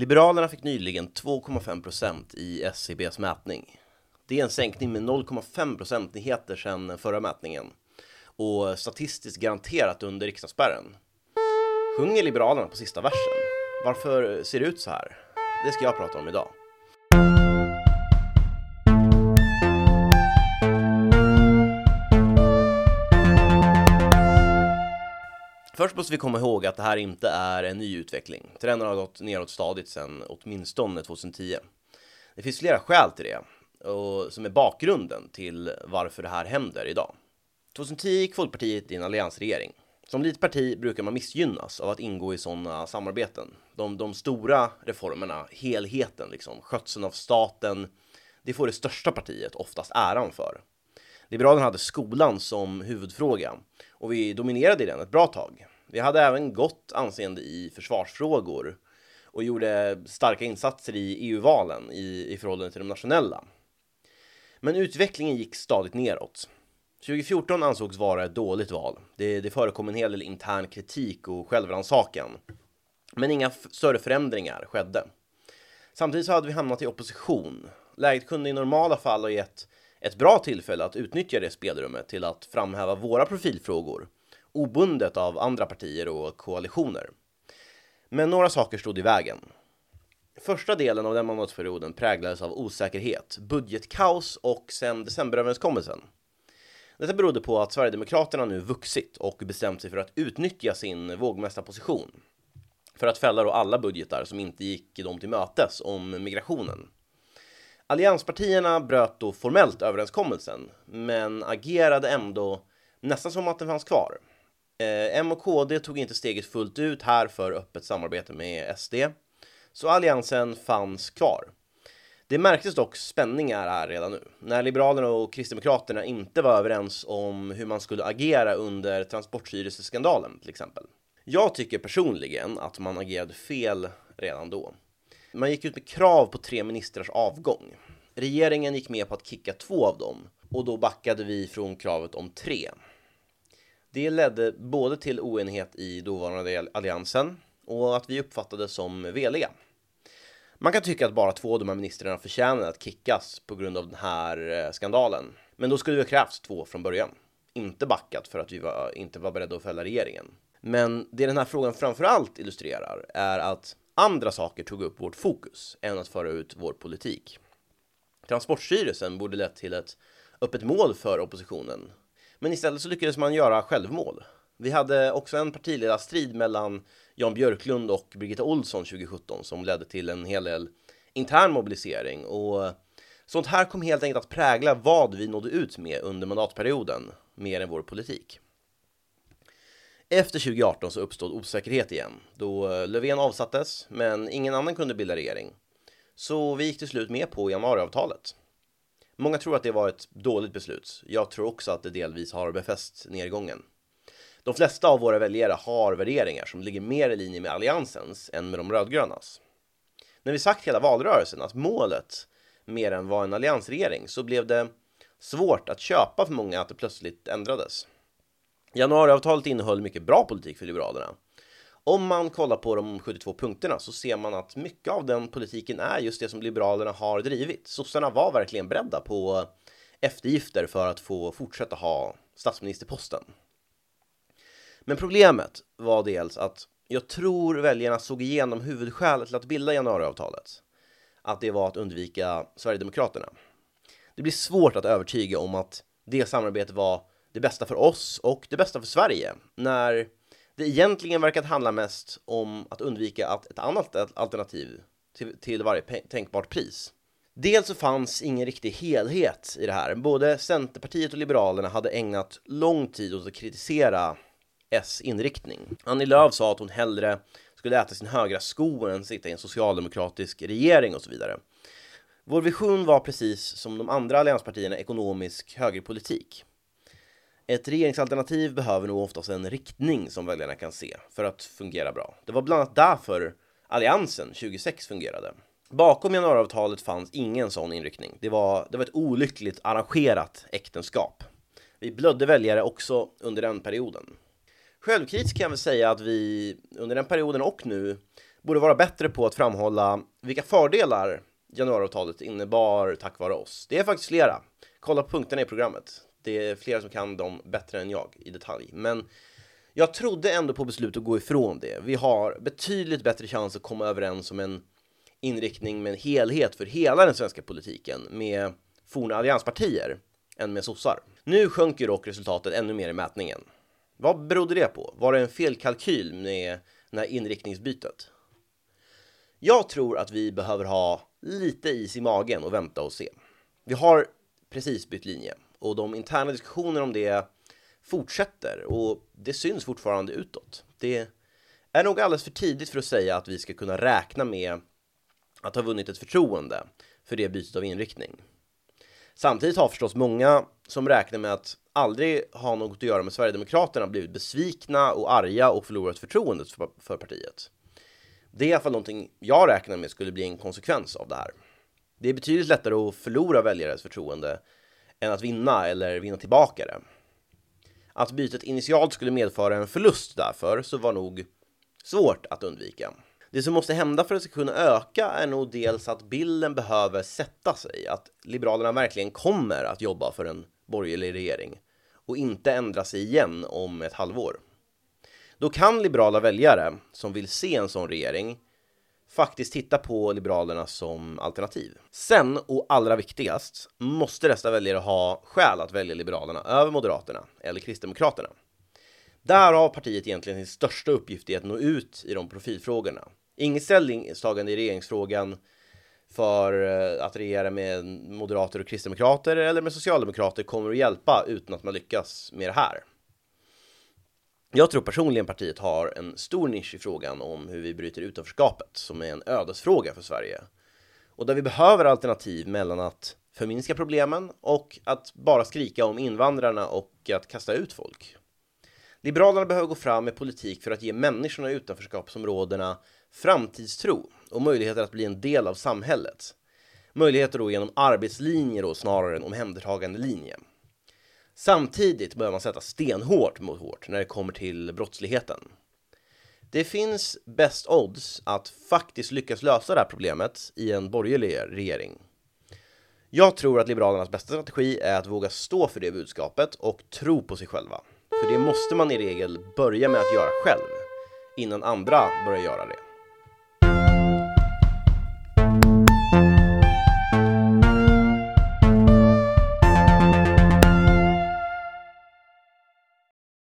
Liberalerna fick nyligen 2,5% i SCBs mätning. Det är en sänkning med 0,5 procentenheter sedan förra mätningen och statistiskt garanterat under riksdagsspärren. Sjunger Liberalerna på sista versen? Varför ser det ut så här? Det ska jag prata om idag. Först måste vi komma ihåg att det här inte är en ny utveckling. Trenden har gått neråt stadigt sedan åtminstone 2010. Det finns flera skäl till det och som är bakgrunden till varför det här händer idag. 2010 gick Folkpartiet i en alliansregering. Som litet parti brukar man missgynnas av att ingå i sådana samarbeten. De, de stora reformerna, helheten, liksom, skötseln av staten, det får det största partiet oftast äran för. Liberalerna hade skolan som huvudfråga och vi dominerade i den ett bra tag. Vi hade även gott anseende i försvarsfrågor och gjorde starka insatser i EU-valen i, i förhållande till de nationella. Men utvecklingen gick stadigt neråt. 2014 ansågs vara ett dåligt val. Det, det förekom en hel del intern kritik och självrannsakan. Men inga större förändringar skedde. Samtidigt så hade vi hamnat i opposition. Läget kunde i normala fall ha gett ett bra tillfälle att utnyttja det spelrummet till att framhäva våra profilfrågor, obundet av andra partier och koalitioner. Men några saker stod i vägen. Första delen av den mandatperioden präglades av osäkerhet, budgetkaos och sen decemberöverenskommelsen. Detta berodde på att Sverigedemokraterna nu vuxit och bestämt sig för att utnyttja sin vågmästarposition för att fälla då alla budgetar som inte gick dem till mötes om migrationen. Allianspartierna bröt då formellt överenskommelsen, men agerade ändå nästan som att den fanns kvar. Eh, M och KD tog inte steget fullt ut här för öppet samarbete med SD, så alliansen fanns kvar. Det märktes dock spänningar här redan nu, när Liberalerna och Kristdemokraterna inte var överens om hur man skulle agera under Transportstyrelseskandalen till exempel. Jag tycker personligen att man agerade fel redan då. Man gick ut med krav på tre ministrars avgång. Regeringen gick med på att kicka två av dem och då backade vi från kravet om tre. Det ledde både till oenighet i dåvarande alliansen och att vi uppfattades som veliga. Man kan tycka att bara två av de här ministrarna förtjänar att kickas på grund av den här eh, skandalen. Men då skulle vi ha krävts två från början. Inte backat för att vi var, inte var beredda att fälla regeringen. Men det den här frågan framför allt illustrerar är att andra saker tog upp vårt fokus än att föra ut vår politik. Transportstyrelsen borde lett till ett öppet mål för oppositionen. Men istället så lyckades man göra självmål. Vi hade också en partiledarstrid mellan Jan Björklund och Birgitta Olsson 2017 som ledde till en hel del intern mobilisering och sånt här kom helt enkelt att prägla vad vi nådde ut med under mandatperioden mer än vår politik. Efter 2018 så uppstod osäkerhet igen då Löfven avsattes men ingen annan kunde bilda regering. Så vi gick till slut med på januariavtalet. Många tror att det var ett dåligt beslut. Jag tror också att det delvis har befäst nedgången. De flesta av våra väljare har värderingar som ligger mer i linje med alliansens än med de rödgrönas. När vi sagt hela valrörelsen att målet mer än var en alliansregering så blev det svårt att köpa för många att det plötsligt ändrades. Januariavtalet innehöll mycket bra politik för Liberalerna. Om man kollar på de 72 punkterna så ser man att mycket av den politiken är just det som Liberalerna har drivit. Sossarna var verkligen beredda på eftergifter för att få fortsätta ha statsministerposten. Men problemet var dels att jag tror väljarna såg igenom huvudskälet till att bilda januariavtalet. Att det var att undvika Sverigedemokraterna. Det blir svårt att övertyga om att det samarbetet var det bästa för oss och det bästa för Sverige när det egentligen verkat handla mest om att undvika att ett annat alternativ till, till varje tänkbart pris. Dels så fanns ingen riktig helhet i det här. Både Centerpartiet och Liberalerna hade ägnat lång tid åt att kritisera S inriktning. Annie Lööf sa att hon hellre skulle äta sin högra sko än sitta i en socialdemokratisk regering och så vidare. Vår vision var precis som de andra allianspartierna ekonomisk högerpolitik. Ett regeringsalternativ behöver nog oftast en riktning som väljarna kan se för att fungera bra. Det var bland annat därför Alliansen 2006 fungerade. Bakom januariavtalet fanns ingen sån inriktning. Det var, det var ett olyckligt arrangerat äktenskap. Vi blödde väljare också under den perioden. Självkritiskt kan jag väl säga att vi under den perioden och nu borde vara bättre på att framhålla vilka fördelar januariavtalet innebar tack vare oss. Det är faktiskt flera. Kolla på punkterna i programmet. Det är flera som kan dem bättre än jag i detalj. Men jag trodde ändå på beslut att gå ifrån det. Vi har betydligt bättre chans att komma överens om en inriktning med en helhet för hela den svenska politiken med forna allianspartier än med sossar. Nu sjönk ju dock resultatet ännu mer i mätningen. Vad berodde det på? Var det en felkalkyl med det här inriktningsbytet? Jag tror att vi behöver ha lite is i magen och vänta och se. Vi har precis bytt linje och de interna diskussionerna om det fortsätter och det syns fortfarande utåt. Det är nog alldeles för tidigt för att säga att vi ska kunna räkna med att ha vunnit ett förtroende för det bytet av inriktning. Samtidigt har förstås många som räknar med att aldrig ha något att göra med Sverigedemokraterna blivit besvikna och arga och förlorat förtroendet för partiet. Det är i alla fall någonting jag räknar med skulle bli en konsekvens av det här. Det är betydligt lättare att förlora väljares förtroende än att vinna eller vinna tillbaka det. Att bytet initialt skulle medföra en förlust därför så var nog svårt att undvika. Det som måste hända för att det ska kunna öka är nog dels att bilden behöver sätta sig, att Liberalerna verkligen kommer att jobba för en borgerlig regering och inte ändra sig igen om ett halvår. Då kan liberala väljare som vill se en sån regering faktiskt titta på Liberalerna som alternativ. Sen, och allra viktigast, måste dessa väljare ha skäl att välja Liberalerna över Moderaterna eller Kristdemokraterna. Där har partiet egentligen sin största uppgift i att nå ut i de profilfrågorna. Inget ställningstagande i regeringsfrågan för eh, att regera med moderater och kristdemokrater eller med socialdemokrater kommer att hjälpa utan att man lyckas med det här. Jag tror personligen partiet har en stor nisch i frågan om hur vi bryter utanförskapet som är en ödesfråga för Sverige. Och där vi behöver alternativ mellan att förminska problemen och att bara skrika om invandrarna och att kasta ut folk. Liberalerna behöver gå fram med politik för att ge människorna i utanförskapsområdena framtidstro och möjligheter att bli en del av samhället. Möjligheter då genom arbetslinjer då snarare än omhändertagande linje. Samtidigt behöver man sätta stenhårt mot hårt när det kommer till brottsligheten. Det finns bäst odds att faktiskt lyckas lösa det här problemet i en borgerlig regering. Jag tror att Liberalernas bästa strategi är att våga stå för det budskapet och tro på sig själva. För det måste man i regel börja med att göra själv innan andra börjar göra det.